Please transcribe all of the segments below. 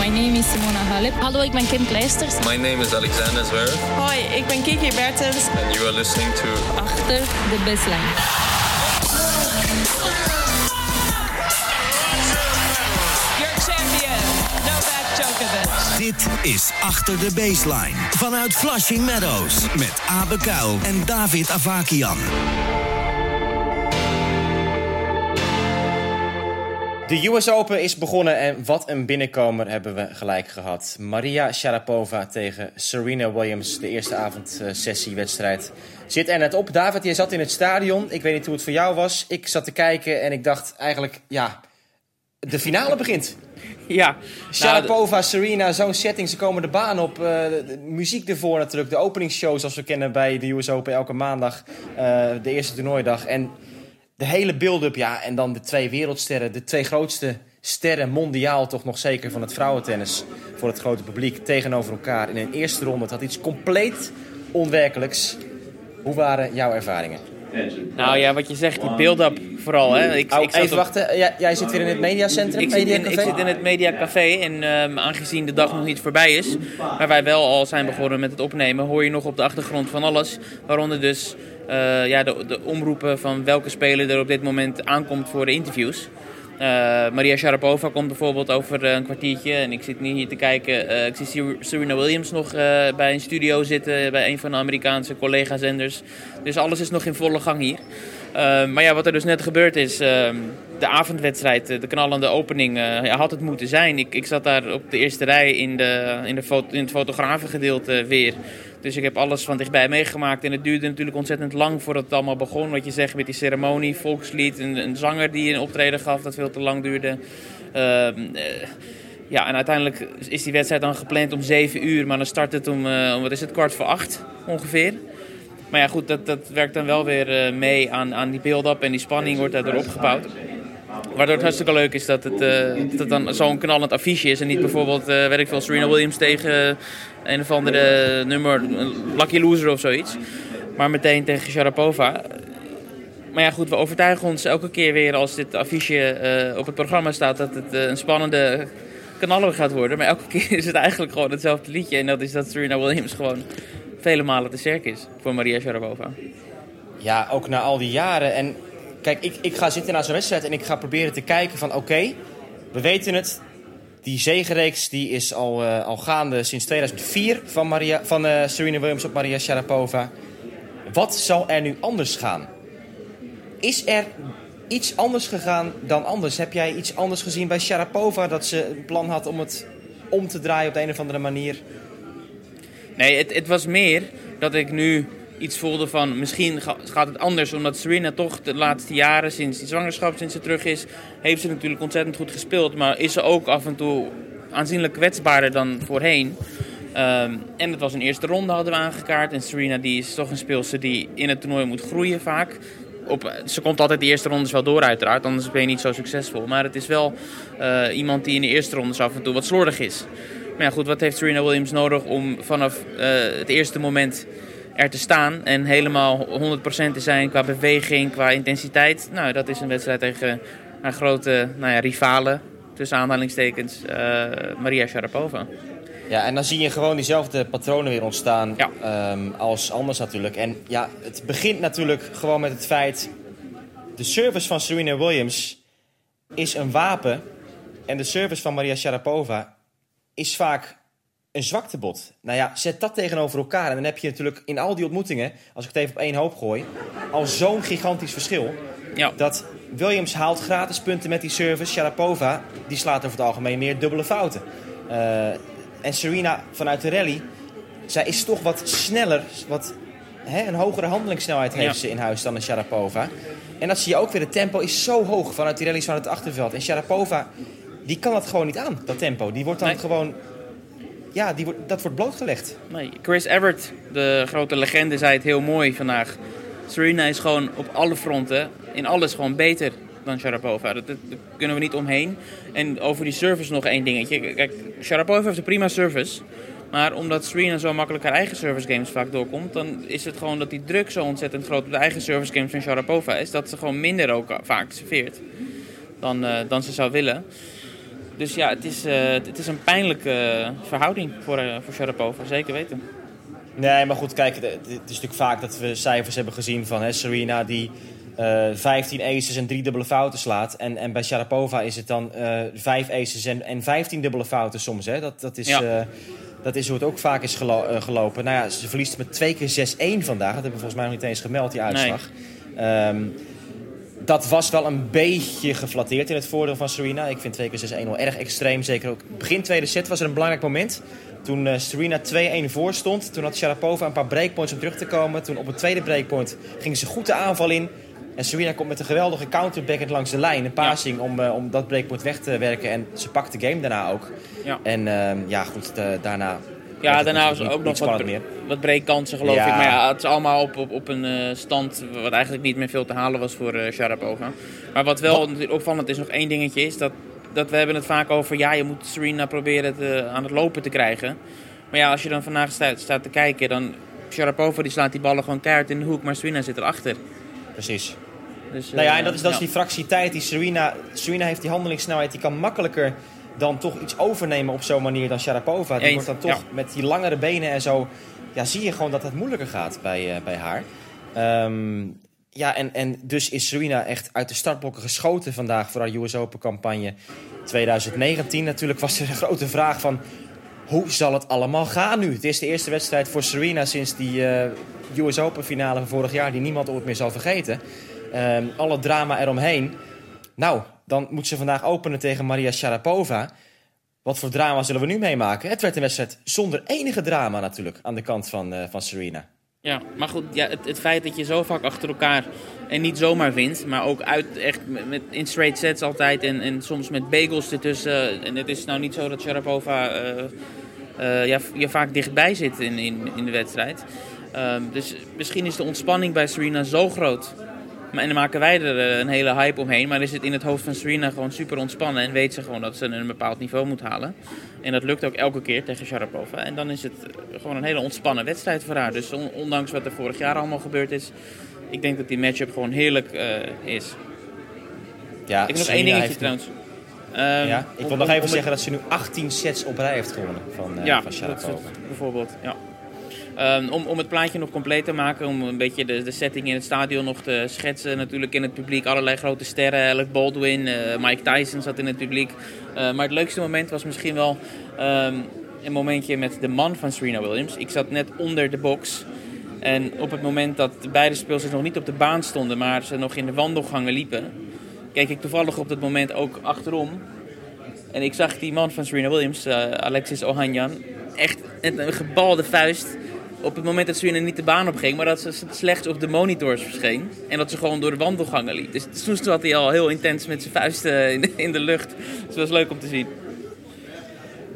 My name is Simona Halep. Hallo, ik ben Kim Kleisters. My name is Alexander Zverev. Hoi, ik ben Kiki Bertens. And you are listening to Achter de baseline. Your champion, Novak Djokovic. Dit is Achter de Baseline. Vanuit Flushing Meadows. Met Abe Kuil en David Avakian. De US Open is begonnen en wat een binnenkomer hebben we gelijk gehad. Maria Sharapova tegen Serena Williams, de eerste avondsessiewedstrijd. Zit er net op. David, je zat in het stadion. Ik weet niet hoe het voor jou was. Ik zat te kijken en ik dacht eigenlijk, ja, de finale begint. Ja, Sharapova, Serena, zo'n setting. Ze komen de baan op. eh, de muziek ervoor natuurlijk. De openingsshow zoals we kennen bij de US Open elke maandag. eh, de eerste toernooidag. En de hele build-up, ja. En dan de twee wereldsterren. De twee grootste sterren mondiaal toch nog zeker van het vrouwentennis. Voor het grote publiek tegenover elkaar in een eerste ronde. Het had iets compleet onwerkelijks. Hoe waren jouw ervaringen? Nou ja, wat je zegt, die build-up vooral. Hè. Ik, Oh, ik even op- wachten. Jij zit weer in het mediacentrum? Ik zit, in, Mediacafé? ik zit in het Mediacafé en ehm, aangezien de dag nog niet voorbij is, waar wij wel al zijn begonnen met het opnemen, hoor je nog op de achtergrond van alles. Waaronder dus eh, ja, de, de omroepen van welke speler er op dit moment aankomt voor de interviews. Eh, Maria Sharapova komt bijvoorbeeld over eh, een kwartiertje en ik zit nu hier te kijken. ik zie Ser- Serena Williams nog bij een studio zitten bij een van de Amerikaanse collega-zenders. Dus alles is nog in volle gang hier. Maar ja, wat er dus net gebeurd is, uh, de avondwedstrijd, uh, de knallende opening, uh, ja, had het moeten zijn. Ik, ik zat daar op de eerste rij in, de, in, de in het fotografengedeelte weer. Dus ik heb alles van dichtbij meegemaakt. En het duurde natuurlijk ontzettend lang voordat het allemaal begon. Wat je zegt met die ceremonie, volkslied, een, een zanger die een optreden gaf dat veel te lang duurde. ja, en uiteindelijk is die wedstrijd dan gepland om 7 uur. Maar dan start het om, om wat is het, kwart voor acht ongeveer. Maar ja, goed, dat, dat werkt dan wel weer mee aan, aan die build-up en die spanning wordt daardoor opgebouwd. Waardoor het hartstikke leuk is dat het, uh, dat dan zo'n knallend affiche is. En niet bijvoorbeeld, uh, weet ik veel, Serena Williams tegen een of andere nummer, Lucky Loser of zoiets. Maar meteen tegen Sharapova. Maar ja, goed, we overtuigen ons elke keer weer als dit affiche op het programma staat dat het een spannende kanaller gaat worden. Maar elke keer is het eigenlijk gewoon hetzelfde liedje. En dat is dat Serena Williams gewoon vele malen te sterk is voor Maria Sharapova. Ja, ook na al die jaren. En kijk, ik, ik ga zitten naar zo'n wedstrijd en ik ga proberen te kijken van... oké, we weten het. Die zegenreeks die is al, uh, al gaande sinds 2004 van, Maria, van uh, Serena Williams op Maria Sharapova. Wat zal er nu anders gaan? Is er iets anders gegaan dan anders? Heb jij iets anders gezien bij Sharapova... dat ze een plan had om het om te draaien op de een of andere manier... Nee, het, het, was meer dat ik nu iets voelde van misschien gaat het anders. Omdat Serena toch de laatste jaren, sinds die zwangerschap, sinds ze terug is, heeft ze natuurlijk ontzettend goed gespeeld. Maar is ze ook af en toe aanzienlijk kwetsbaarder dan voorheen. Um, en het was een eerste ronde hadden we aangekaart. En Serena die is toch een speelster die in het toernooi moet groeien vaak. Op, ze komt altijd de eerste rondes wel door uiteraard, anders ben je niet zo succesvol. Maar het is wel uh, iemand die in de eerste rondes af en toe wat slordig is. Maar ja, goed, wat heeft Serena Williams nodig om vanaf uh, het eerste moment er te staan en helemaal 100% te zijn qua beweging, qua intensiteit? Nou, dat is een wedstrijd tegen haar grote nou ja, rivale, tussen aanhalingstekens, uh, Maria Sharapova. Ja, en dan zie je gewoon diezelfde patronen weer ontstaan ja. um, als anders natuurlijk. En ja, het begint natuurlijk gewoon met het feit... de service van Serena Williams is een wapen... en de service van Maria Sharapova is vaak een zwaktebod. Nou ja, zet dat tegenover elkaar. En dan heb je natuurlijk in al die ontmoetingen, als ik het even op één hoop gooi, al zo'n gigantisch verschil. Ja. Dat Williams haalt gratis punten met die service. Sharapova, die slaat over het algemeen meer dubbele fouten. Uh, en Serena vanuit de rally, zij is toch wat sneller, wat hè, een hogere handelingssnelheid heeft Ja. ze in huis dan een Sharapova. En dat zie je ook weer, het tempo is zo hoog vanuit die rallies van het achterveld. En Sharapova, die kan dat gewoon niet aan, dat tempo. Die wordt dan Nee. gewoon, ja, die wordt, dat wordt blootgelegd. Nee, Chris Everett, de grote legende, zei het heel mooi vandaag. Serena is gewoon op alle fronten, in alles gewoon beter dan Sharapova. Daar kunnen we niet omheen. En over die service nog één dingetje. Kijk, Sharapova heeft een prima service. Maar omdat Serena zo makkelijk haar eigen service games vaak doorkomt... dan is het gewoon dat die druk zo ontzettend groot op de eigen service games van Sharapova is... dat ze gewoon minder ook vaak serveert dan, eh, dan ze zou willen. Dus ja, het is, eh, het is een pijnlijke eh, verhouding voor, eh, voor Sharapova, zeker weten. Nee, maar goed, kijk, het is natuurlijk vaak dat we cijfers hebben gezien van hè, Serena die eh 15 aces en drie dubbele fouten slaat. En, en bij Sharapova is het dan eh 5 aces en, en 15 dubbele fouten soms. Hè? Dat, dat, is, Ja. eh, dat is hoe het ook vaak is gelo- eh, gelopen. Nou ja, ze verliest met twee keer 6-1 vandaag. Dat hebben we volgens mij nog niet eens gemeld, die uitslag. Ehm, dat was wel een beetje geflatteerd in het voordeel van Serena. Ik vind 2 keer 6-1 wel erg extreem. Zeker ook begin tweede set was er een belangrijk moment. Toen eh, Serena 2-1 voor stond. Toen had Sharapova een paar breakpoints om terug te komen. Toen op een tweede breakpoint ging ze goed de aanval in. En Serena komt met een geweldige counterbackhand langs de lijn. Een passing om, eh, om dat breakpoint weg te werken. En ze pakt de game daarna ook. Ja. En ehm, ja, goed, de- daarna... Ja, het daarna was er ook nog wat, meer. wat breekkansen geloof Ja. ik. Maar ja, het is allemaal op, op, op een eh, stand wat eigenlijk niet meer veel te halen was voor eh Sharapova. Maar wat wel natuurlijk opvallend is, nog één dingetje, is dat, dat we hebben het vaak over... Ja, je moet Serena proberen te, aan het lopen te krijgen. Maar ja, als je dan vandaag staat, staat te kijken, dan... Sharapova die slaat die ballen gewoon keihard in de hoek, maar Serena zit erachter. Precies. Dus, Nou ja, eh, en dat is, dat is ja. die fractie tijd die Serena... Serena heeft die handelingssnelheid, die kan makkelijker dan toch iets overnemen op zo'n manier dan Sharapova. Die Eens, wordt dan toch ja. met die langere benen en zo... Ja, zie je gewoon dat het moeilijker gaat bij, eh, bij haar. Ehm, ja, en, en dus is Serena echt uit de startblokken geschoten vandaag voor haar US Open campagne 2019. Natuurlijk was er een grote vraag van... Hoe zal het allemaal gaan nu? Het is de eerste wedstrijd voor Serena sinds die eh, US Open finale van vorig jaar... die niemand ooit meer zal vergeten. Ehm, alle drama eromheen. Nou, dan moet ze vandaag openen tegen Maria Sharapova. Wat voor drama zullen we nu meemaken? Het werd een wedstrijd zonder enige drama natuurlijk aan de kant van, eh, van Serena. Ja, maar goed, ja, het, het feit dat je zo vaak achter elkaar en niet zomaar wint, maar ook uit echt met, in straight sets altijd en, en soms met bagels ertussen. En het is nou niet zo dat Sharapova eh, eh, ja, je vaak dichtbij zit in, in, in de wedstrijd. Ehm, dus misschien is de ontspanning bij Serena zo groot. Maar, en dan maken wij er eh, een hele hype omheen. Maar is het in het hoofd van Serena gewoon super ontspannen. En weet ze gewoon dat ze een bepaald niveau moet halen. En dat lukt ook elke keer tegen Sharapova. En dan is het eh, gewoon een hele ontspannen wedstrijd voor haar. Dus on- ondanks wat er vorig jaar allemaal gebeurd is. Ik denk dat die matchup gewoon heerlijk eh, is. Ja, Ik heb nog één dingetje heeft- trouwens. Ehm, Ja, ik om- wil nog even om zeggen dat ze nu 18 sets op rij heeft gewonnen van, eh ja, van dat Sharapova. soort- bijvoorbeeld. Ja. Ehm, om, om het plaatje nog compleet te maken, om een beetje de, de setting in het stadion nog te schetsen. Natuurlijk in het publiek allerlei grote sterren. Alec Baldwin, eh, Mike Tyson zat in het publiek. Eh, maar het leukste moment was misschien wel ehm, een momentje met de man van Serena Williams. Ik zat net onder de box. En op het moment dat de beide speelsters nog niet op de baan stonden, maar ze nog in de wandelgangen liepen, keek ik toevallig op dat moment ook achterom. En ik zag die man van Serena Williams, eh, Alexis Ohanyan, echt met een gebalde vuist. Op het moment dat Serena niet de baan op ging, maar dat ze slechts op de monitors verscheen. En dat ze gewoon door de wandelgangen liep. Dus toen zat hij al heel intens met zijn vuisten in de, in de lucht. Dus dat was leuk om te zien.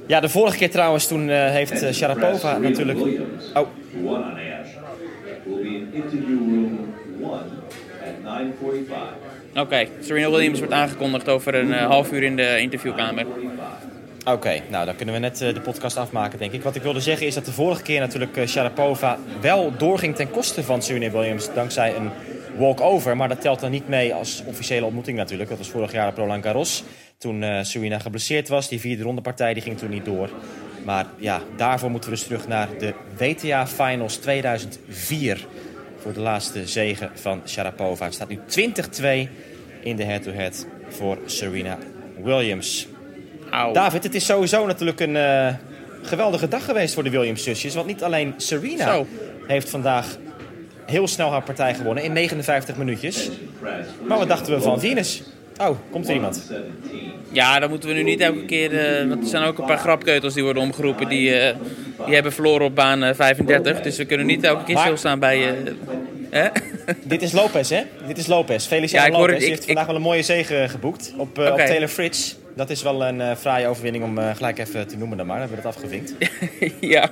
Ja, de vorige keer trouwens, toen eh, heeft eh, Sharapova natuurlijk... Oh, one on Ash will be in interview room one at 9:45. Oké, Serena Williams wordt aangekondigd over een eh, half uur in de interviewkamer. Oké, nou dan kunnen we net eh, de podcast afmaken, denk ik. Wat ik wilde zeggen is dat de vorige keer natuurlijk eh, Sharapova wel doorging ten koste van Serena Williams dankzij een walkover. Maar dat telt dan niet mee als officiële ontmoeting natuurlijk. Dat was vorig jaar op Roland Garros. Toen eh Serena geblesseerd was. Die vierde ronde partij die ging toen niet door. Maar ja, daarvoor moeten we dus terug naar de WTA Finals 2004. Voor de laatste zege van Sharapova. Het staat nu 20-2 in de head-to-head voor Serena Williams. David, het is sowieso natuurlijk een eh, geweldige dag geweest voor de Williams-zusjes. Want niet alleen Serena Zo. heeft vandaag heel snel haar partij gewonnen in 59 minuutjes. Maar wat dachten we van Venus? Oh, komt er iemand? Ja, dan moeten we nu niet elke keer... eh, want er zijn ook een paar grapkeutels die worden omgeroepen. Die, eh, die hebben verloren op baan eh, 35. Dus we kunnen niet elke keer Maar- stilstaan bij... eh, hè? Dit is Lopez, hè? Dit is Lopez. Feliciano Ja, ik hoor Lopez. Ik- heeft vandaag wel een mooie zege geboekt op, Oké. op Taylor Fritz. Dat is wel een eh fraaie overwinning om eh, gelijk even te noemen dan maar. Dan hebben we dat afgevinkt. ja.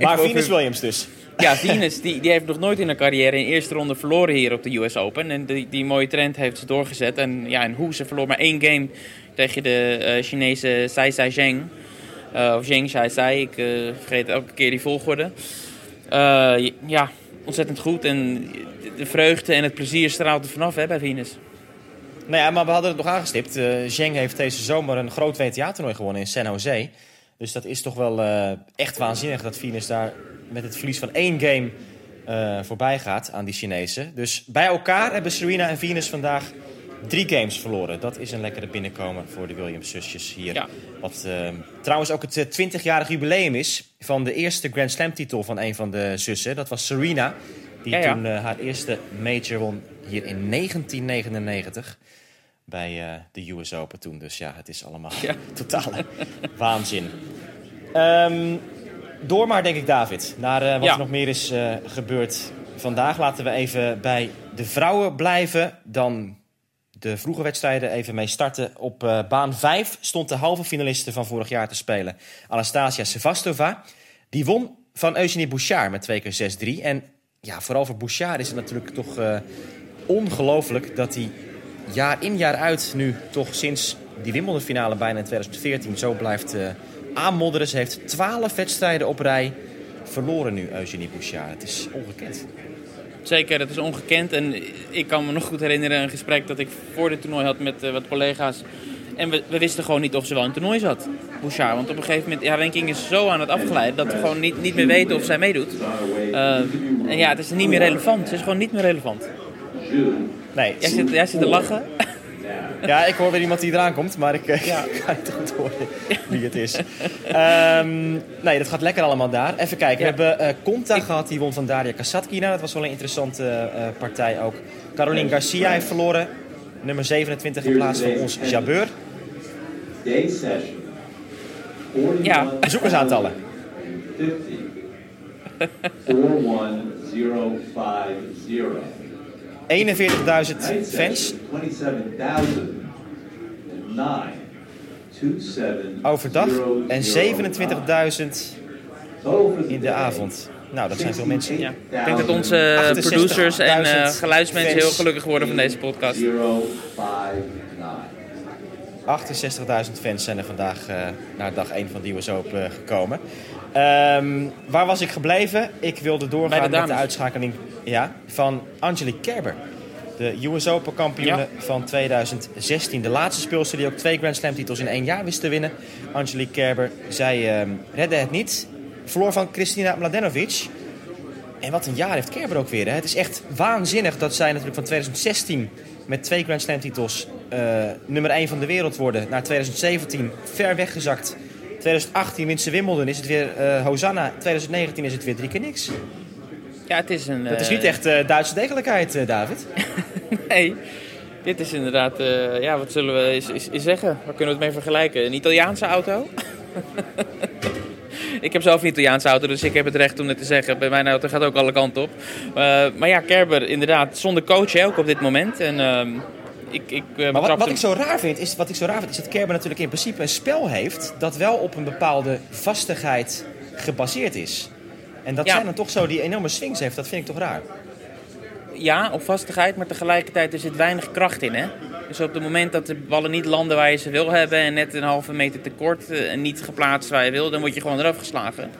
Maar, Venus over- Williams dus. Ja, Venus die, die heeft nog nooit in haar carrière in eerste ronde verloren hier op de US Open. En die, die mooie trend heeft ze doorgezet. En ja, en hoe ze verloor maar één game tegen de eh, Chinese Sai Sai Zheng. Of Zheng Sai Sai, ik vergeet elke keer die volgorde. Ja, ontzettend goed. En de vreugde en het plezier straalt er vanaf hè, bij Venus. Nou ja, maar we hadden het nog aangestipt. Eh Zheng heeft deze zomer een groot WTA-toernooi gewonnen in San Jose. Dus dat is toch wel eh, echt waanzinnig dat Venus daar met het verlies van één game eh, voorbij gaat aan die Chinezen. Dus bij elkaar hebben Serena en Venus vandaag drie games verloren. Dat is een lekkere binnenkomen voor de Williams-zusjes hier. Ja. Wat eh, trouwens ook het eh, 20-jarig jubileum is van de eerste Grand Slam-titel van een van de zussen. Dat was Serena, die Ja, ja. toen haar eerste major won hier in 1999 bij eh, de US Open toen. Dus ja, het is allemaal totale waanzin. Ehm, door maar, denk ik, David, naar eh, wat Ja. er nog meer is eh, gebeurd vandaag. Laten we even bij de vrouwen blijven. Dan de vroege wedstrijden even mee starten. Op baan 5 stond de halve finaliste van vorig jaar te spelen. Anastasia Sevastova. Die won van Eugenie Bouchard met 2 keer 6-3. En ja, vooral voor Bouchard is het natuurlijk toch ongelooflijk dat hij jaar in jaar uit nu toch sinds die Wimbledon finale bijna in 2014 zo blijft eh, aanmodderen. Ze heeft 12 wedstrijden op rij verloren nu, Eugenie Bouchard. Het is ongekend. Zeker, dat is ongekend. En ik kan me nog goed herinneren een gesprek dat ik voor dit toernooi had met eh, wat collega's. En we, wisten gewoon niet of ze wel in toernooi zat, Bouchard. Want op een gegeven moment, ja, ranking is zo aan het afgeleiden dat we gewoon niet, niet meer weten of zij meedoet. Eh, en ja, het is niet meer relevant. Ze is gewoon niet meer relevant. Nee, Jij zit, jij zit te lachen. Ja, ik hoor weer iemand die eraan komt, maar ik eh, Ja. ga niet goed horen wie het is. Ehm, nee, dat gaat lekker allemaal daar. Even kijken, we hebben eh Conta gehad, die won van Daria Kasatkina. Dat was wel een interessante eh, partij ook. Caroline Garcia heeft verloren. Nummer 27 in plaats van ons Jabeur. Day session. Ja. Bezoekersaantallen. 41,050. 41.000 fans. 27,009. Overdag en 27.000 in de avond. Nou, dat zijn veel mensen. Ja. Ik denk dat onze 68.000 producers en eh, geluidsmensen heel gelukkig worden van deze podcast. 059. 68.000 fans zijn er vandaag eh, naar dag 1 van de US Open eh, gekomen. Ehm, waar was ik gebleven? Ik wilde doorgaan de met de uitschakeling ja, van Angelique Kerber. De US Open kampioene Ja. van 2016. De laatste speelster die ook twee Grand Slam titels in één jaar wist te winnen. Angelique Kerber. Zij ehm, redde het niet. Verloor van Kristina Mladenovic. En wat een jaar heeft Kerber ook weer. Hè? Het is echt waanzinnig dat zij natuurlijk van 2016 met twee Grand Slam titels eh, nummer 1 van de wereld worden. Naar 2017 ver weggezakt. 2018 wint ze Wimbledon, is het weer eh Hosanna. 2019 is het weer drie keer niks. Ja, het is een... Dat is niet echt eh, Duitse degelijkheid, David. Nee, dit is inderdaad, ja, wat zullen we eens, zeggen? Waar kunnen we het mee vergelijken? Een Italiaanse auto? ik heb zelf een Italiaanse auto, dus ik heb het recht om dit te zeggen. Bij mijn auto gaat ook alle kanten op. Maar ja, Kerber inderdaad zonder coach hè, ook op dit moment. En ehm, ik, ik eh, Maar wat, ik zo raar vind, is, wat ik zo raar vind, is dat Kerber natuurlijk in principe een spel heeft... dat wel op een bepaalde vastigheid gebaseerd is. En dat Ja. zij dan toch zo die enorme swings heeft, dat vind ik toch raar. ja, op vastigheid, maar tegelijkertijd er zit weinig kracht in. Hè? Dus op het moment dat de ballen niet landen waar je ze wil hebben en net een halve meter te kort eh, en niet geplaatst waar je wil, dan word je gewoon eraf geslagen.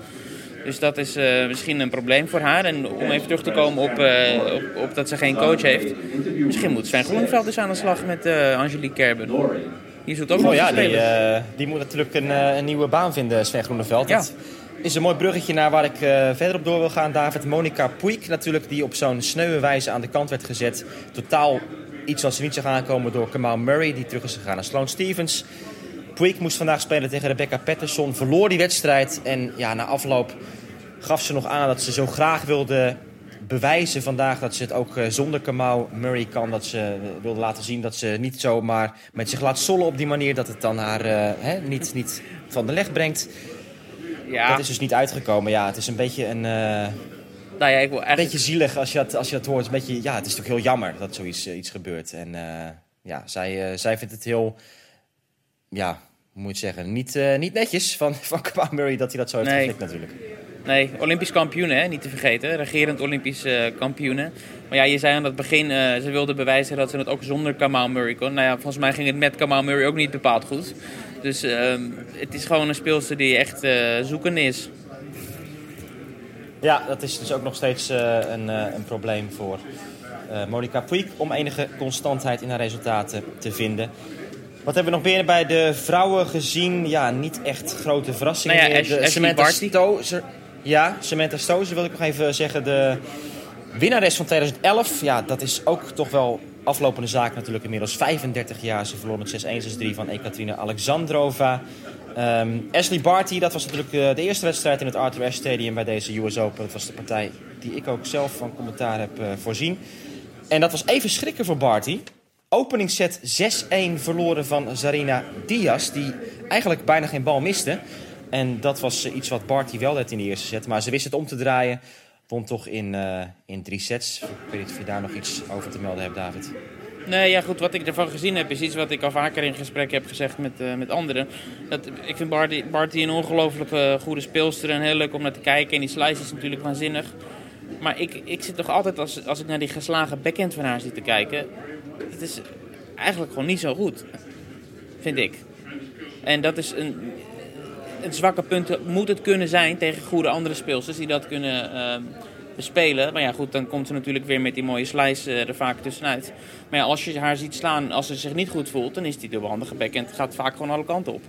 Dus dat is eh, misschien een probleem voor haar. En om even terug te komen op, eh, op, op dat ze geen coach heeft. Misschien moet Sven Groeneveld dus aan de slag met eh, Angelique Kerber. Die zoekt ook nog Oh ja, te die, die moet natuurlijk een, een nieuwe baan vinden, Sven Groeneveld. Ja. Dat is een mooi bruggetje naar waar ik verder op door wil gaan, David. Monica Puig natuurlijk, die op zo'n sneuwe wijze aan de kant werd gezet. Totaal iets wat ze niet zag aankomen door Kamal Murray, die terug is gegaan naar Sloane Stevens. Puig moest vandaag spelen tegen Rebecca Patterson, verloor die wedstrijd. En ja, na afloop gaf ze nog aan dat ze zo graag wilde bewijzen vandaag dat ze het ook eh, zonder Kamau Murray kan. Dat ze eh, wilde laten zien dat ze niet zomaar met zich laat sollen op die manier. Dat het dan haar eh, niet, niet van de leg brengt. ja, Dat is dus niet uitgekomen. Ja, het is een beetje een, nou ja, ik wil een beetje zielig als je dat, als je dat hoort. Een beetje, ja, het is toch heel jammer dat zoiets iets gebeurt. En ja, zij, zij vindt het heel, ja, moet je zeggen, niet, eh, niet netjes van, van Murray dat hij dat zo heeft Nee. geflikt natuurlijk. Nee, Olympisch kampioen, hè? niet te vergeten. Regerend Olympisch eh kampioen. Maar ja, je zei aan het begin, eh, ze wilde bewijzen dat ze het ook zonder Kamal Murray kon. Nou ja, volgens mij ging het met Kamal Murray ook niet bepaald goed. Dus ehm, het is gewoon een speelster die echt zoekende is. Ja, dat is dus ook nog steeds een, een probleem voor Monica Puig om enige constantheid in haar resultaten te vinden. Wat hebben we nog meer bij de vrouwen gezien? Ja, niet echt grote verrassingen. Nou ja, meer. De Samantha. Stozer- Ja, Samantha Stozer wil ik nog even zeggen. De winnares van 2011. Ja, dat is ook toch wel aflopende zaak natuurlijk. Inmiddels 35 jaar. Ze verloor met 6-1, 6-3 van Ekaterina Alexandrova. Ehm, Ashley Barty, dat was natuurlijk eh, de eerste wedstrijd in het Arthur Ashe Stadium bij deze US Open. Dat was de partij die ik ook zelf van commentaar heb eh, voorzien. En dat was even schrikken voor Barty. Openingsset 6-1 verloren van Zarina Diaz, die eigenlijk bijna geen bal miste. En dat was eh, iets wat Barty wel deed in de eerste set. Maar ze wist het om te draaien. Won toch in, eh, in drie sets. Ik weet niet of je daar nog iets over te melden hebt, David. Nee, ja goed, wat ik ervan gezien heb is iets wat ik al vaker in gesprek heb gezegd met, eh, met anderen. Dat, ik vind Barty, Barty een ongelooflijk goede speelster en heel leuk om naar te kijken. En die slice is natuurlijk waanzinnig. Maar ik, ik zit toch altijd, als, als ik naar die geslagen backhand van haar zit te kijken... Het is eigenlijk gewoon niet zo goed, vind ik. En dat is een, een zwakke punt, moet het kunnen zijn tegen goede andere speelsters die dat kunnen eh, bespelen. Maar ja, goed, dan komt ze natuurlijk weer met die mooie slice eh, er vaak tussenuit. Maar als je haar ziet slaan, als ze zich niet goed voelt, dan is die dubbelhandige backhand. Gaat vaak gewoon alle kanten op.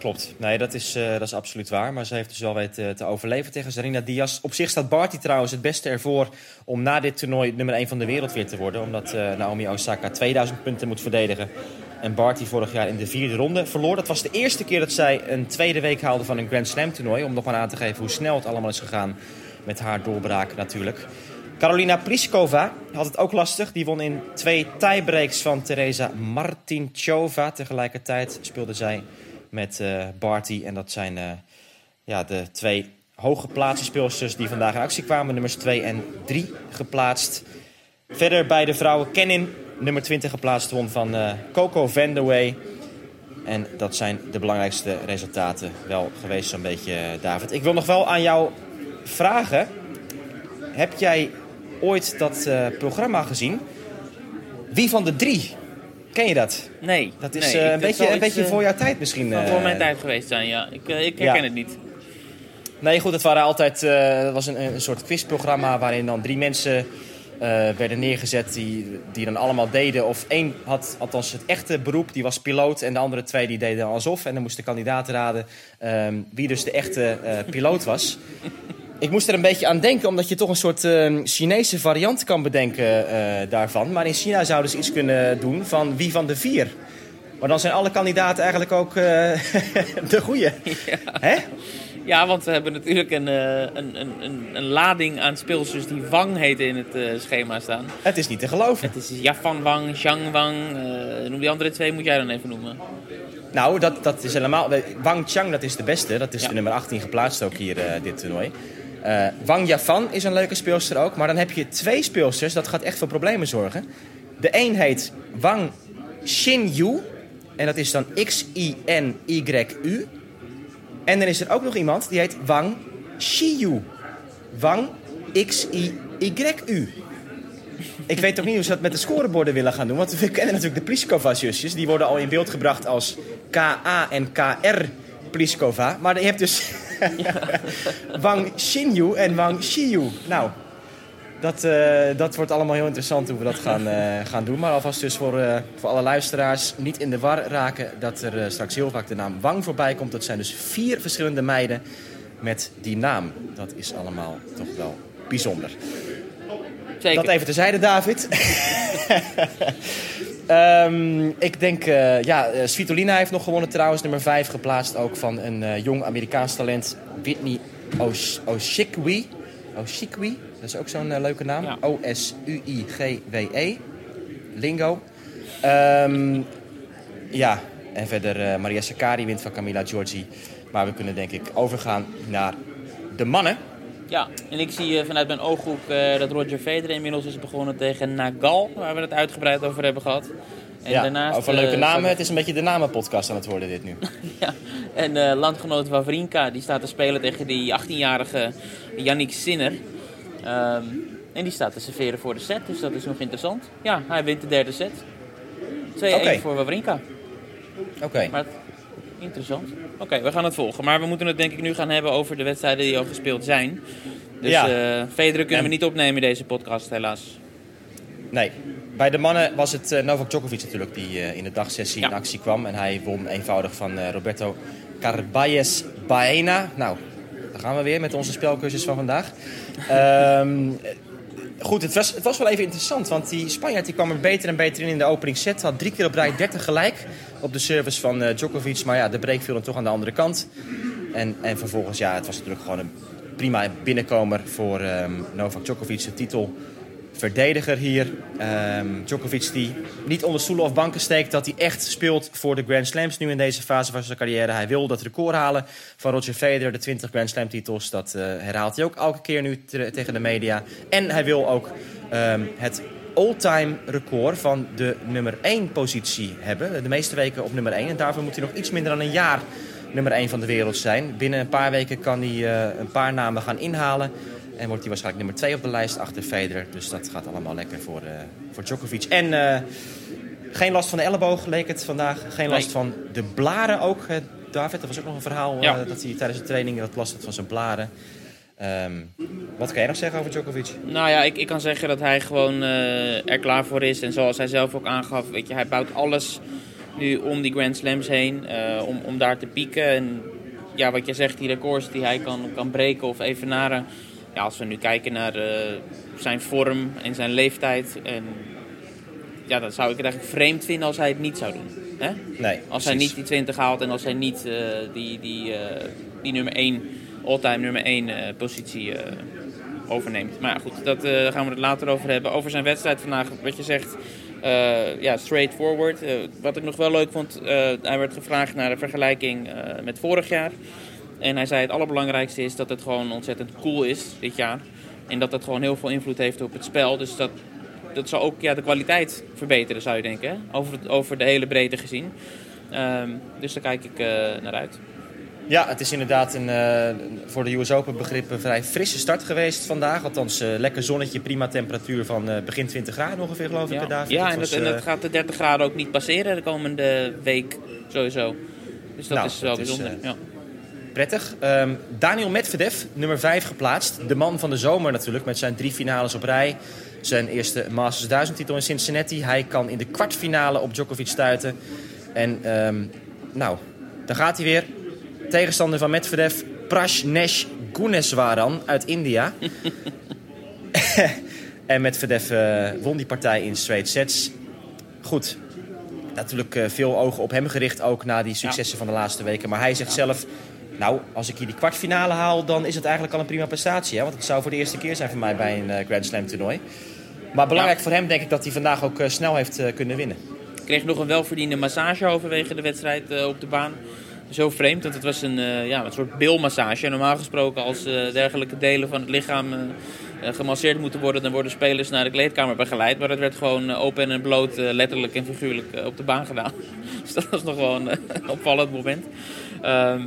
Klopt. Nee, dat is, eh, dat is absoluut waar. Maar ze heeft dus wel weten te overleven tegen Zarina Diaz. Op zich staat Barty trouwens het beste ervoor om na dit toernooi nummer 1 van de wereld weer te worden. Omdat eh, Naomi Osaka 2000 punten moet verdedigen. En Barty vorig jaar in de vierde ronde verloor. Dat was de eerste keer dat zij een tweede week haalde van een Grand Slam toernooi. Om nog maar aan te geven hoe snel het allemaal is gegaan met haar doorbraak natuurlijk. Carolina Pliskova had het ook lastig. Die won in twee tiebreaks van Teresa Martinchova. Tegelijkertijd speelde zij met eh, Barty. En dat zijn eh, ja, de twee hooggeplaatste speelsters die vandaag in actie kwamen. Nummers 2 en 3 geplaatst. Verder bij de vrouwen Kenin, nummer 20 geplaatst, won van eh, Coco Vandewey. En dat zijn de belangrijkste resultaten wel geweest, zo'n beetje, David. Ik wil nog wel aan jou vragen. Heb jij ooit dat programma gezien? Wie van de drie? Ken je dat? Nee. Dat is nee, eh, een beetje, een iets, beetje eh, voor jouw tijd misschien. eh. voor mijn tijd geweest zijn, ja. Ik, eh, ik herken Ja. het niet. Nee, goed, het waren altijd, eh, het was een, een soort quizprogramma waarin dan drie mensen eh, werden neergezet die, die dan allemaal deden. Of één had althans het echte beroep, die was piloot. En de andere twee die deden alsof. En dan moest de kandidaat raden ehm, wie dus de echte eh, piloot was. Ik moest er een beetje aan denken, omdat je toch een soort ehm, Chinese variant kan bedenken eh, daarvan. Maar in China zouden ze iets kunnen doen van wie van de vier. Maar dan zijn alle kandidaten eigenlijk ook eh, de goeie. Hè? Ja, want we hebben natuurlijk een, eh, een, een, een, een lading aan speelsters die Wang heten in het schema staan. Het is niet te geloven. Het is Jafan Wang, Zhang Wang, noem die andere twee moet jij dan even noemen. Nou, dat, dat is helemaal. Wang Chang, dat is de beste. Dat is Ja. de nummer 18 geplaatst ook hier, dit toernooi. Eh, Wang Yafan is een leuke speelster ook. Maar dan heb je twee speelsters. Dat gaat echt voor problemen zorgen. De een heet Wang Xinyu. En dat is dan X-I-N-Y-U. En dan is er ook nog iemand die heet Wang Xiyu. Wang X-I-Y-U. Ik weet ook niet hoe ze dat met de scoreborden willen gaan doen. Want we kennen natuurlijk de Pliskova-zusjes. Die worden al in beeld gebracht als K-A en K-R Pliskova. Maar je hebt dus Wang Xinyu en Wang Xiyu. Nou, dat, eh, dat wordt allemaal heel interessant hoe we dat gaan, eh, gaan doen. Maar alvast dus voor, eh, voor alle luisteraars niet in de war raken... dat er straks heel vaak de naam Wang voorbij komt. Dat zijn dus vier verschillende meiden met die naam. Dat is allemaal toch wel bijzonder. Zeker. Dat even terzijde, David. Ehm, ik denk, eh, ja, eh, Svitolina heeft nog gewonnen trouwens. Nummer 5 geplaatst ook van een eh, jong Amerikaans talent. Whitney Osh- Oshikwi. Oshikwi, dat is ook zo'n leuke naam. Ja. O-S-U-I-G-W-E. Lingo. Ehm, ja, en verder Maria Sakkari wint van Camila Giorgi. Maar we kunnen denk ik overgaan naar de mannen. Ja, en ik zie eh, vanuit mijn ooghoek eh, dat Roger Federer inmiddels is begonnen tegen Nagal, waar we het uitgebreid over hebben gehad. En ja, daarnaast, over leuke eh, namen. Het is een beetje de namenpodcast aan het worden dit nu. Ja, en landgenoot Wawrinka, die staat te spelen tegen die 18-jarige Yannick Sinner. Ehm, en die staat te serveren voor de set, dus dat is nog interessant. Ja, hij wint de derde set. 2-1 Oké. voor Wawrinka. Oké. Maar het- interessant. Oké, we gaan het volgen. Maar we moeten het denk ik nu gaan hebben over de wedstrijden die al gespeeld zijn. Dus Ja. eh Federer kunnen En- we niet opnemen in deze podcast, helaas. Nee. Bij de mannen was het eh, Novak Djokovic natuurlijk die eh, in de dagsessie Ja. in actie kwam. En hij won eenvoudig van Roberto Carballes Baena. Nou, daar gaan we weer met onze spelcursus van vandaag. Ehm, eh, goed, het was, het was wel even interessant. Want die Spanjaard die kwam er beter en beter in in de opening set. Had drie keer op rij 30 gelijk op de service van eh, Djokovic. Maar ja, de break viel dan toch aan de andere kant. En, en vervolgens, ja, het was natuurlijk gewoon een prima binnenkomer voor ehm, Novak Djokovic. De titel verdediger hier. Ehm Djokovic die niet onder stoelen of banken steekt. Dat hij echt speelt voor de Grand Slams nu in deze fase van zijn carrière. Hij wil dat record halen van Roger Federer. De 20 Grand Slam titels. Dat eh, herhaalt hij ook elke keer nu te- tegen de media. En hij wil ook ehm, het all-time record van de nummer 1 positie hebben. De meeste weken op nummer 1. En daarvoor moet hij nog iets minder dan een jaar nummer 1 van de wereld zijn. Binnen een paar weken kan hij eh, een paar namen gaan inhalen. En wordt hij waarschijnlijk nummer 2 op de lijst achter Federer. Dus dat gaat allemaal lekker voor, eh, voor Djokovic. En eh, geen last van de elleboog leek het vandaag. Geen last Nee. van de blaren ook. David, dat was ook nog een verhaal eh, Ja. dat hij tijdens de training wat last had van zijn blaren. Ehm, wat kan jij nog zeggen over Djokovic? Nou ja, ik, ik kan zeggen dat hij gewoon er klaar voor is. En zoals hij zelf ook aangaf, weet je, hij bouwt alles nu om die Grand Slams heen. om, om daar te pieken. En ja, wat je zegt, die records die hij kan, kan breken of evenaren. Ja, als we nu kijken naar eh, zijn vorm en zijn leeftijd. En ja, dan zou ik het eigenlijk vreemd vinden als hij het niet zou doen. Hè? Nee, Als hij niet die 20 haalt en als hij niet eh, die, die, eh, die nummer 1, all-time nummer 1 eh, positie overneemt. Maar ja, goed, dat, daar gaan we het later over hebben. Over zijn wedstrijd vandaag, wat je zegt, ja, straightforward. Eh, wat ik nog wel leuk vond, hij werd gevraagd naar de vergelijking met vorig jaar. En hij zei het allerbelangrijkste is dat het gewoon ontzettend cool is dit jaar. En dat het gewoon heel veel invloed heeft op het spel. Dus dat, dat zal ook ja, de kwaliteit verbeteren, zou je denken. Over, over de hele breedte gezien. Ehm, dus daar kijk ik eh, naar uit. Ja, het is inderdaad een, eh, voor de US Open begrip een vrij frisse start geweest vandaag. Althans, eh, lekker zonnetje, prima temperatuur van begin 20 graden ongeveer, geloof ik, Ja, David? ja en, was, dat, en dat gaat de 30 graden ook niet passeren de komende week sowieso. Dus dat Nou, is wel dat bijzonder. ja. Prettig. Ehm, Daniel Medvedev, nummer 5 geplaatst. De man van de zomer natuurlijk, met zijn drie finales op rij. Zijn eerste Masters 1000 titel in Cincinnati. Hij kan in de kwartfinale op Djokovic stuiten. En ehm, nou, daar gaat hij weer. Tegenstander van Medvedev, Prajnesh Guneswaran uit India. en Medvedev eh, won die partij in straight sets. Goed, natuurlijk eh, veel ogen op hem gericht, ook na die successen van de laatste weken. Maar hij zegt zelf, nou, als ik hier die kwartfinale haal, dan is het eigenlijk al een prima prestatie. Hè? Want het zou voor de eerste keer zijn voor mij bij een eh, Grand Slam toernooi. Maar belangrijk Ja. voor hem denk ik dat hij vandaag ook eh, snel heeft eh, kunnen winnen. Ik kreeg nog een welverdiende massage overwege de wedstrijd op de baan. Zo vreemd, want het was een, ja, een soort bilmassage. Normaal gesproken als dergelijke delen van het lichaam gemasseerd moeten worden... dan worden spelers naar de kleedkamer begeleid. Maar het werd gewoon open en bloot, letterlijk en figuurlijk, op de baan gedaan. dus dat was nog wel een opvallend moment. Ehm,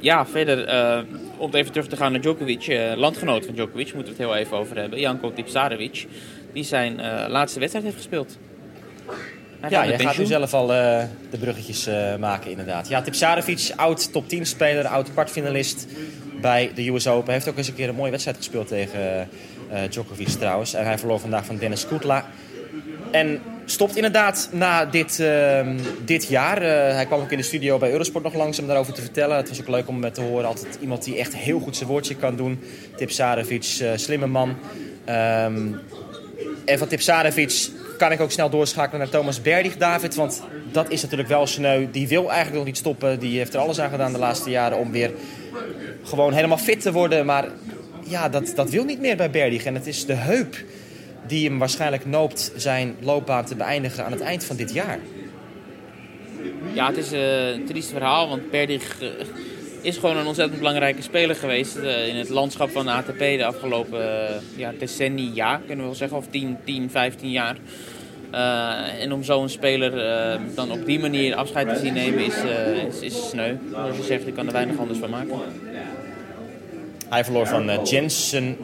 ja, verder, eh, om even terug te gaan naar Djokovic. eh, landgenoot van Djokovic, moeten we het heel even over hebben. Janko Tipsarevic, die zijn eh, laatste wedstrijd heeft gespeeld. Hij Ja, jij gaat nu zelf al de bruggetjes maken inderdaad. Ja, Tipsarevic, oud top 10 speler, oud kwartfinalist bij de US Open. Heeft ook eens een keer een mooie wedstrijd gespeeld tegen Djokovic trouwens. En hij verloor vandaag van Dennis Kutla. En stopt inderdaad na dit, ehm, dit jaar. Eh, hij kwam ook in de studio bij Eurosport nog langs om daarover te vertellen. Het was ook leuk om te horen. Altijd iemand die echt heel goed zijn woordje kan doen. Tipsarevic, eh slimme man. Ehm, en van Tipsarevic kan ik ook snel doorschakelen naar Thomas Berdig, David. Want dat is natuurlijk wel sneu. Die wil eigenlijk nog niet stoppen. Die heeft er alles aan gedaan de laatste jaren om weer gewoon helemaal fit te worden. Maar ja, dat, dat wil niet meer bij Berdig. En het is de heup die hem waarschijnlijk noopt zijn loopbaan te beëindigen aan het eind van dit jaar. Ja, het is eh, een triest verhaal, want Perdig eh, is gewoon een ontzettend belangrijke speler geweest eh, in het landschap van de ATP de afgelopen uh, ja, decennia, kunnen we wel zeggen, of 10, 10 15 jaar. Uh, en om zo'n speler uh, dan op die manier afscheid te zien nemen is, uh, is, is sneu. Zoals je zegt, ik kan er weinig anders van maken. Hij verloor van Jensen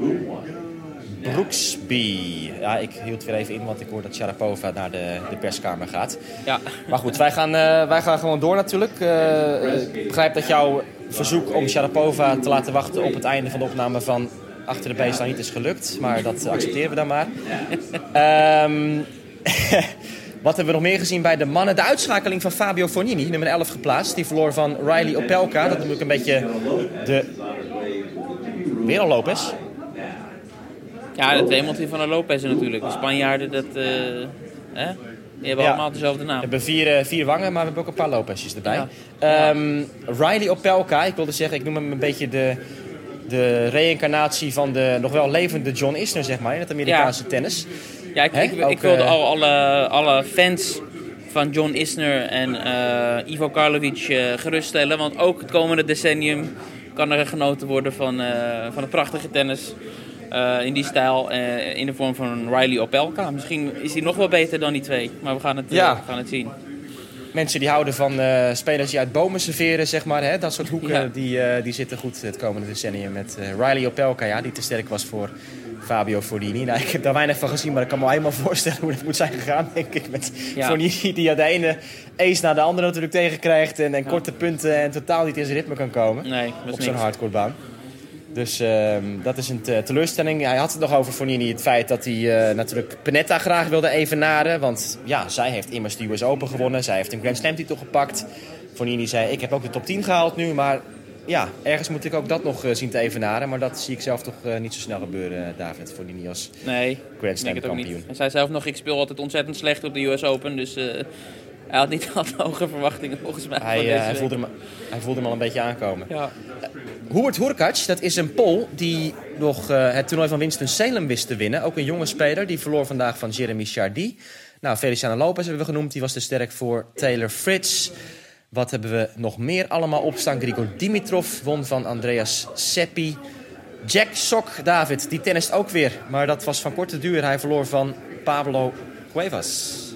Brooksby. Ja, ik hield weer even in, want ik hoor dat Sharapova naar de, de perskamer gaat. Ja. Maar goed, wij gaan, uh, wij gaan gewoon door natuurlijk. Uh, ik begrijp dat jouw verzoek om Sharapova te laten wachten op het einde van de opname van achter de baseline niet is gelukt. Maar dat accepteren we dan maar. Ehm, wat hebben we nog meer gezien bij de mannen? De uitschakeling van Fabio Fognini, nummer 11 geplaatst. Die verloor van Riley Opelka. Dat noem ik een beetje de... Weer al Lopez. Ja, de tweemantel van de Lopez natuurlijk. De Spanjaarden, dat, eh, hè? die hebben Ja. allemaal dezelfde naam. We hebben vier, eh, vier wangen, maar we hebben ook een paar Lopezjes erbij. Ja. Ehm, Riley Opelka, ik wilde zeggen, ik noem hem een beetje de, de reïncarnatie van de nog wel levende John Isner, zeg maar, in het Amerikaanse tennis. Ja, ik, ik, Ook, ik wilde eh, al alle, alle fans van John Isner en Ivo Karlovic geruststellen. Want ook het komende decennium kan er genoten worden van, eh, van het prachtige tennis. Eh, in die stijl, eh, in de vorm van Riley Opelka. Misschien is hij nog wel beter dan die twee, maar we gaan het, eh, Ja. we gaan het zien. Mensen die houden van spelers die uit bomen serveren, zeg maar. Hè? Dat soort hoeken, Ja. die, die zitten goed het komende decennium. Met Riley Opelka, ja, die te sterk was voor Fabio Fognini. Nou, ik heb daar weinig van gezien, maar ik kan me helemaal voorstellen hoe dat moet zijn gegaan, denk ik. Met Ja. Fognini, die de ene ace na de andere natuurlijk tegenkrijgt. En, en korte punten en totaal niet in zijn ritme kan komen. Nee, op zo'n niks. Dus ehm, dat is een te- teleurstelling. Hij had het nog over Fognini het feit dat hij eh, natuurlijk Panetta graag wilde evenaren. Want ja, zij heeft immers de US Open gewonnen. Zij heeft een Grand Slam titel gepakt. Fognini zei, ik heb ook de top 10 gehaald nu. Maar ja, ergens moet ik ook dat nog eh, zien te evenaren. Maar dat zie ik zelf toch eh, niet zo snel gebeuren, eh, David. Fognini als Nee, Grand Slam kampioen. Hij zei zelf nog, ik speel altijd ontzettend slecht op de US Open. Dus eh, hij had niet al te hoge verwachtingen volgens mij. Hij, eh, hij, voelde hem, hij voelde hem al een beetje aankomen. Ja. Hubert Hurkacz, dat is een Pool die nog eh, het toernooi van Winston-Salem wist te winnen. Ook een jonge speler, die verloor vandaag van Jeremy Chardy. Nou, Feliciano Lopez hebben we genoemd, die was te sterk voor Taylor Fritz. Wat hebben we nog meer allemaal opstaan? Grigor Dimitrov won van Andreas Seppi. Jack Sok, David, die tennist ook weer. Maar dat was van korte duur. Hij verloor van Pablo Cuevas.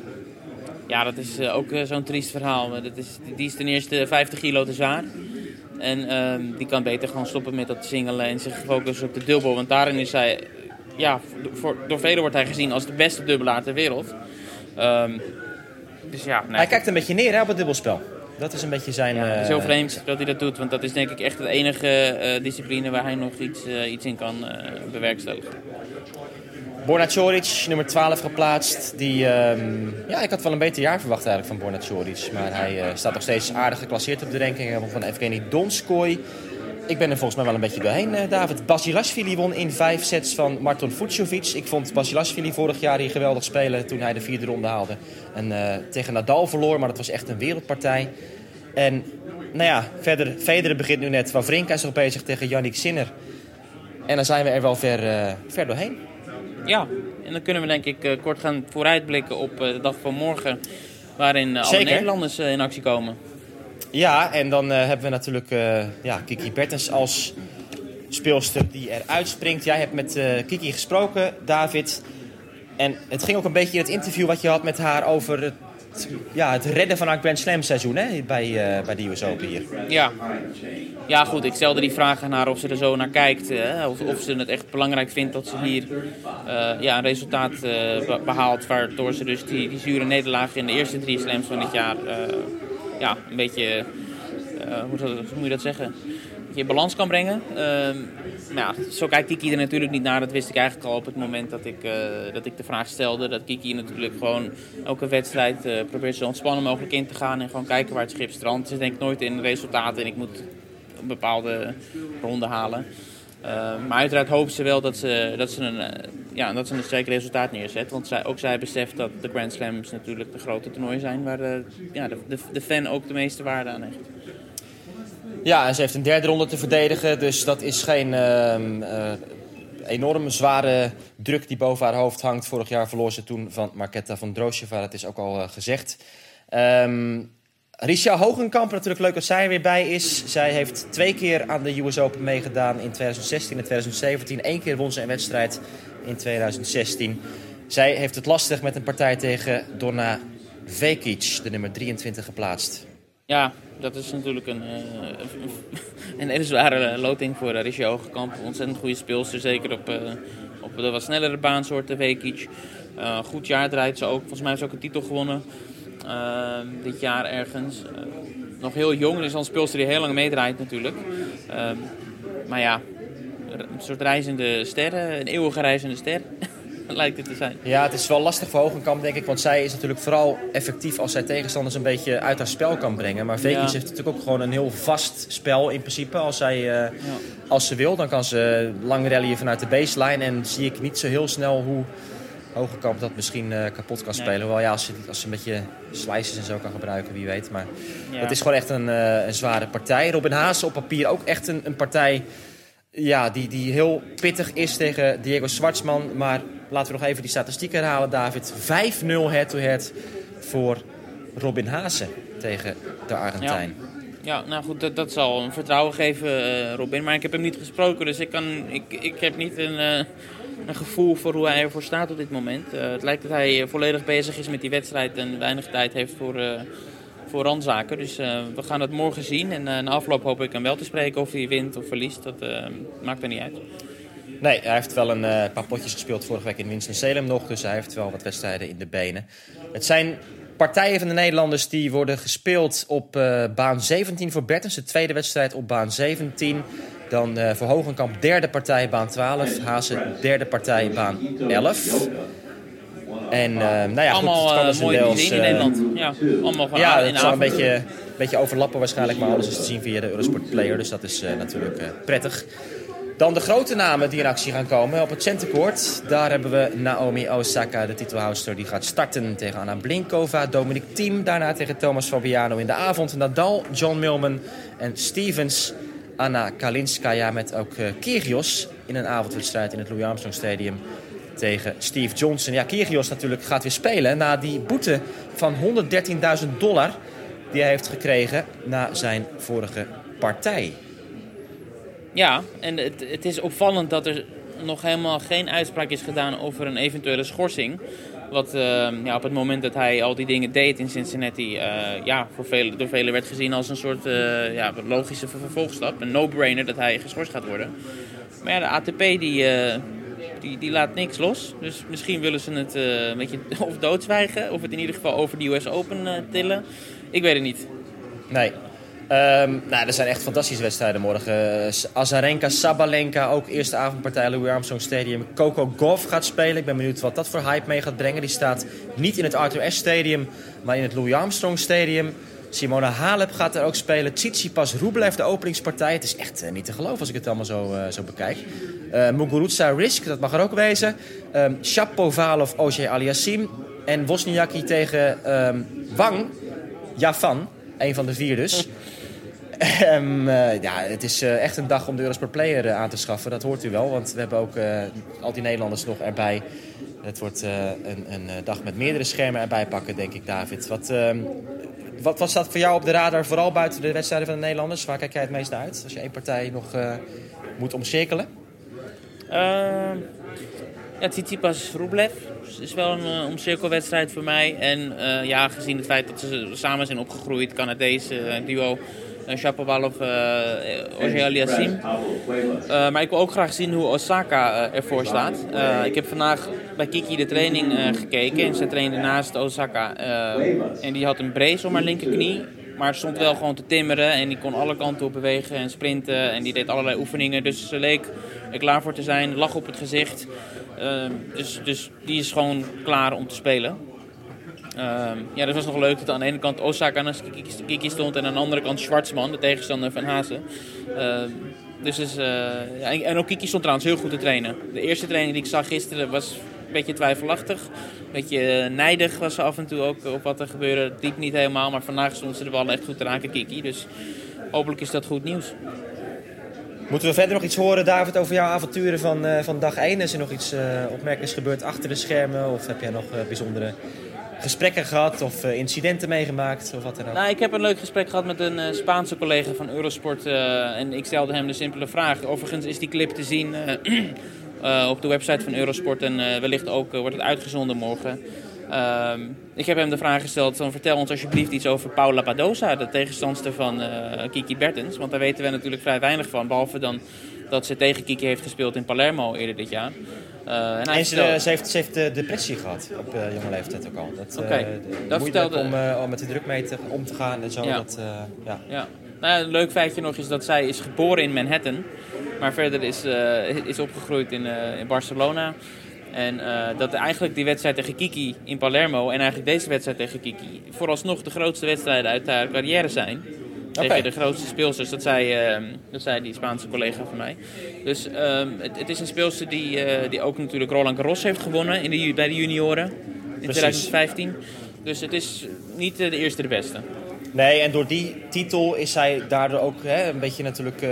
Ja, dat is eh, ook eh, zo'n triest verhaal. Dat is, die is ten eerste 50 kilo te zwaar. En ehm, die kan beter gewoon stoppen met dat singelen en zich focussen op de dubbel. Want daarin is hij, ja, voor, door velen wordt hij gezien als de beste dubbelaar ter wereld. Ehm, dus ja, nee, Hij kijkt een beetje neer hè, op het dubbelspel. Dat is een beetje zijn... ja, eh, heel vreemd dat hij dat doet. Want dat is denk ik echt de enige discipline waar hij nog iets, iets in kan bewerkstelligen. Borna Coric, nummer 12 geplaatst. Die, ehm, ja, ik had wel een beter jaar verwacht eigenlijk van Borna Coric. Maar hij eh, staat nog steeds aardig geclasseerd op de ranking. Van Evgeny Donskoy. Ik ben er volgens mij wel een beetje doorheen, eh, David. Basilashvili won in vijf sets van Marton Fucsovic. Ik vond Basilashvili vorig jaar hier geweldig spelen toen hij de vierde ronde haalde. En eh, tegen Nadal verloor, maar dat was echt een wereldpartij. En nou ja, verder, Federer begint nu net. Wawrinka is nog bezig tegen Yannick Sinner. En dan zijn we er wel ver, ver doorheen. Ja, en dan kunnen we denk ik eh, kort gaan vooruitblikken op eh, de dag van morgen. Waarin eh, alle Zeker. Nederlanders in actie komen. Ja, en dan hebben we natuurlijk ja, Kiki Bertens als speelster die eruit springt. Jij hebt met Kiki gesproken, David. En het ging ook een beetje in het interview wat je had met haar over het, ja, het redden van haar Grand Slam seizoen hè, bij, eh, bij de US Open hier. Ja. ja, goed. Ik stelde die vraag aan haar of ze er zo naar kijkt. eh, of, of ze het echt belangrijk vindt dat ze hier eh, ja, een resultaat be- behaalt. Waardoor ze dus die, die zure nederlaag in de eerste drie slams van dit jaar... ja, een beetje... hoe moet je dat zeggen? Je balans kan brengen. Ehm, ja, zo kijkt Kiki er natuurlijk niet naar. Dat wist ik eigenlijk al op het moment dat ik, eh, dat ik de vraag stelde. Dat Kiki natuurlijk gewoon elke wedstrijd eh, probeert zo ontspannen mogelijk in te gaan. En gewoon kijken waar het schip strandt. Ze denkt nooit in resultaten en ik moet een bepaalde ronde halen. Eh, maar uiteraard hoopt ze wel dat ze, dat ze, een, eh, ja, dat ze een sterk resultaat neerzet. Want zij, ook zij beseft dat de Grand Slams natuurlijk de grote toernooien zijn... waar de, ja, de, de, de fan ook de meeste waarde aan heeft. Ja, en ze heeft een derde ronde te verdedigen. Dus dat is geen ehm eh, enorme zware druk die boven haar hoofd hangt. Vorig jaar verloor ze toen van Marketa van Droosheva. Dat is ook al eh, gezegd. Ehm Risha Hogenkamp, natuurlijk leuk dat zij er weer bij is. Zij heeft twee keer aan de US Open meegedaan in 2016 en 2017. Eén keer won ze een wedstrijd in 2016. Zij heeft het lastig met een partij tegen Donna Vekic, de nummer 23 geplaatst. Ja, dat is natuurlijk een, eh, een, een hele zware loting voor uh, Richie Hogekamp. Ontzettend goede speelster, zeker op, eh, op de wat snellere baansoorten, Vekic. Eh, goed jaar draait ze ook. Volgens mij heeft ze ook een titel gewonnen eh, dit jaar ergens. Eh, nog heel jong, dus al een speelster die heel lang meedraait natuurlijk. Eh, maar ja, een soort reizende ster, eh, een eeuwige reizende ster, lijkt het te zijn. Ja, het is wel lastig voor Hogenkamp, denk ik. Want zij is natuurlijk vooral effectief als zij tegenstanders een beetje uit haar spel kan brengen. Maar Vekic Ja. heeft natuurlijk ook gewoon een heel vast spel in principe. Als, zij, eh, als ze wil, dan kan ze lang rallyen vanuit de baseline. En zie ik niet zo heel snel hoe Hogenkamp dat misschien eh, kapot kan Nee. spelen. Hoewel ja, als ze, als ze een beetje slices en zo kan gebruiken, wie weet. Maar Ja. het is gewoon echt een, eh, een zware partij. Robin Haase op papier ook echt een, een partij ja, die, die heel pittig is tegen Diego Schwartzman. Maar laten we nog even die statistieken herhalen, David. 5-0 head-to-head voor Robin Haase tegen de Argentijn. Ja, nou goed, dat, dat zal een vertrouwen geven, eh, Robin. Maar ik heb hem niet gesproken, dus ik, kan, ik, ik heb niet een, eh, een gevoel voor hoe hij ervoor staat op dit moment. Eh, het lijkt dat hij volledig bezig is met die wedstrijd en weinig tijd heeft voor, voor randzaken. Dus we gaan het morgen zien. En na afloop hoop ik hem wel te spreken of hij wint of verliest. Dat maakt er niet uit. Nee, hij heeft wel een eh, paar potjes gespeeld vorige week in Winston-Salem nog. Dus hij heeft wel wat wedstrijden in de benen. Het zijn partijen van de Nederlanders die worden gespeeld op eh, baan 17 voor Bertens. De tweede wedstrijd op baan 17. Dan eh voor Hogenkamp derde partij baan 12. Hazen derde partij baan 11. En eh, nou ja, goed, allemaal het kan eh, dus mooi te deels, zien in Nederland. Ja, allemaal van Ja, zal een beetje, een beetje overlappen waarschijnlijk, maar alles is te zien via de Eurosport Player. Dus dat is natuurlijk prettig. Dan de grote namen die in actie gaan komen op het centercourt. Daar hebben we Naomi Osaka, de titelhouster. Die gaat starten tegen Anna Blinkova. Dominic Thiem daarna tegen Thomas Fabiano in de avond. Nadal, John Millman en Stevens. Anna Kalinskaya met ook eh, Kyrgios in een avondwedstrijd in het Louis Armstrong Stadium tegen Steve Johnson. Ja, Kyrgios natuurlijk gaat weer spelen na die boete van 113.000 dollar die hij heeft gekregen na zijn vorige partij. Ja, en het, het is opvallend dat er nog helemaal geen uitspraak is gedaan over een eventuele schorsing. Wat eh, ja, op het moment dat hij al die dingen deed in Cincinnati, eh, ja, voor velen, door velen werd gezien als een soort eh, ja, logische ver- vervolgstap. Een no-brainer dat hij geschorst gaat worden. Maar ja, de ATP die, eh, die, die laat niks los. Dus misschien willen ze het een beetje of doodzwijgen, of het in ieder geval over de US Open tillen. Ik weet het niet. Nee. Ehm, nou, er zijn echt fantastische wedstrijden morgen. Eh, Azarenka, Sabalenka, ook eerste avondpartij Louis Armstrong Stadium. Coco Golf gaat spelen. Ik ben benieuwd wat dat voor hype mee gaat brengen. Die staat niet in het Arthur S Stadium, maar in het Louis Armstrong Stadium. Simona Halep gaat er ook spelen. Tsitsipas Rublev, de openingspartij. Het is echt eh, niet te geloven als ik het allemaal zo, eh, zo bekijk. Eh Muguruza Risk, dat mag er ook wezen. Ehm Shapovalov, Oje Aliassim. En Wozniacki tegen ehm, Wang Javan. Een van de vier dus. Ehm, eh, ja, het is eh, echt een dag om de Eurosport Player eh, aan te schaffen. Dat hoort u wel, want we hebben ook al die Nederlanders nog erbij. Het wordt een, een dag met meerdere schermen erbij pakken, denk ik, David. Wat, ehm, wat, wat staat voor jou op de radar, vooral buiten de wedstrijden van de Nederlanders? Waar kijk jij het meest uit? Als je één partij nog moet omcirkelen? Ehm ja, Tsitsipas Rublev is wel een omcirkelwedstrijd voor mij. En ja, gezien het feit dat ze samen zijn opgegroeid, Canadese duo uh, Shapovalov, uh, Oje Aliassim. Uh, maar ik wil ook graag zien hoe Osaka uh, ervoor staat. Ik heb vandaag bij Kiki de training gekeken en ze trainde naast Osaka. En die had een brace om haar linkerknie. Maar stond wel gewoon te timmeren en die kon alle kanten op bewegen en sprinten. En die deed allerlei oefeningen. Dus ze leek er klaar voor te zijn, lag op het gezicht. Dus, dus die is gewoon klaar om te spelen. Uh, ja, dat was nog leuk dat aan de ene kant Osaka naast Kiki stond en aan de andere kant Schwartzman, de tegenstander van Hazen. Uh, dus is, ja, en ook Kiki stond trouwens heel goed te trainen. De eerste training die ik zag gisteren was een beetje twijfelachtig. Een beetje nijdig was ze af en toe ook op wat er gebeurde. Liep niet helemaal, maar vandaag stond ze de bal echt goed te raken, Kiki. Dus hopelijk is dat goed nieuws. Moeten we verder nog iets horen, David, over jouw avonturen van, uh, van dag 1? Is er nog iets uh, opmerkelijks gebeurd achter de schermen? Of heb jij nog bijzondere gesprekken gehad of uh, incidenten meegemaakt of wat dan ook? Nou, ik heb een leuk gesprek gehad met een uh, Spaanse collega van Eurosport uh, en ik stelde hem de simpele vraag. Overigens is die clip te zien op de website van Eurosport en wellicht ook wordt het uitgezonden morgen. ik heb hem de vraag gesteld: van, vertel ons alsjeblieft iets over Paula Badosa, de tegenstandster van Kiki Bertens. Want daar weten we natuurlijk vrij weinig van, behalve dan dat ze tegen Kiki heeft gespeeld in Palermo eerder dit jaar. Uh, en, en ze, vertelde... ze, heeft, ze heeft uh, depressie gehad op uh, jonge leeftijd ook al. Dat, okay. dat vertelde... om, om met de druk mee te, om te gaan en zo. Ja. Dat, ja. ja. Nou, een leuk feitje nog is dat zij is geboren in Manhattan. Maar verder is, eh, is opgegroeid in, eh, in Barcelona. En eh, dat eigenlijk die wedstrijd tegen Kiki in Palermo en eigenlijk deze wedstrijd tegen Kiki vooralsnog de grootste wedstrijden uit haar carrière zijn. Tegen de grootste speelsters, dat zei, eh, dat zei die Spaanse collega van mij. Dus ehm, het, het is een speelster die, eh, die ook natuurlijk Roland Garros heeft gewonnen in de, bij de junioren in 2015. Dus het is niet eh, de eerste de beste. Nee, en door die titel is zij daardoor ook hè, een beetje natuurlijk eh,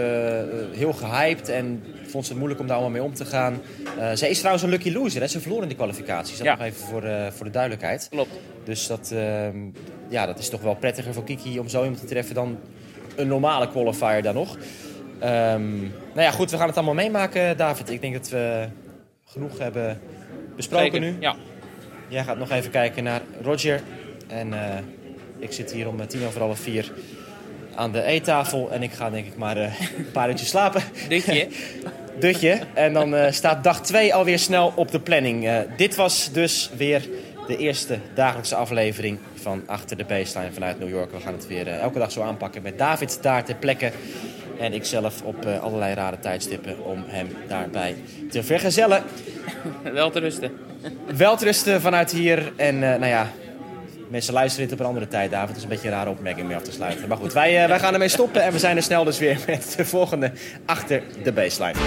heel gehyped. En vond ze het moeilijk om daar allemaal mee om te gaan. Eh zij is trouwens een lucky loser. Hè? Ze verloor in die kwalificaties. Dat Ja. nog even voor, voor de duidelijkheid. Klopt. Dus dat, ehm, ja, dat is toch wel prettiger voor Kiki om zo iemand te treffen dan een normale qualifier dan nog. Ehm, nou ja, goed, we gaan het allemaal meemaken, David. Ik denk dat we genoeg hebben besproken Zeker, nu. Ja. Jij gaat nog even kijken naar Roger. En eh, ik zit hier om eh, tien over half vier aan de eettafel. En ik ga denk ik maar eh, een paar uurtjes slapen. Dutje. Dutje. En dan staat dag 2 alweer snel op de planning. Dit was dus weer de eerste dagelijkse aflevering van Achter de Baseline vanuit New York. We gaan het weer eh, elke dag zo aanpakken met David daar ter plekke. En ikzelf op eh, allerlei rare tijdstippen om hem daarbij te vergezellen. Wel te rusten. Welterusten vanuit hier. En eh, nou ja, mensen luisteren dit op een andere tijd, David. Is een beetje een rare opmerking mee af te sluiten. Maar goed, wij, wij gaan ermee stoppen en we zijn er snel dus weer met de volgende Achter de Baseline.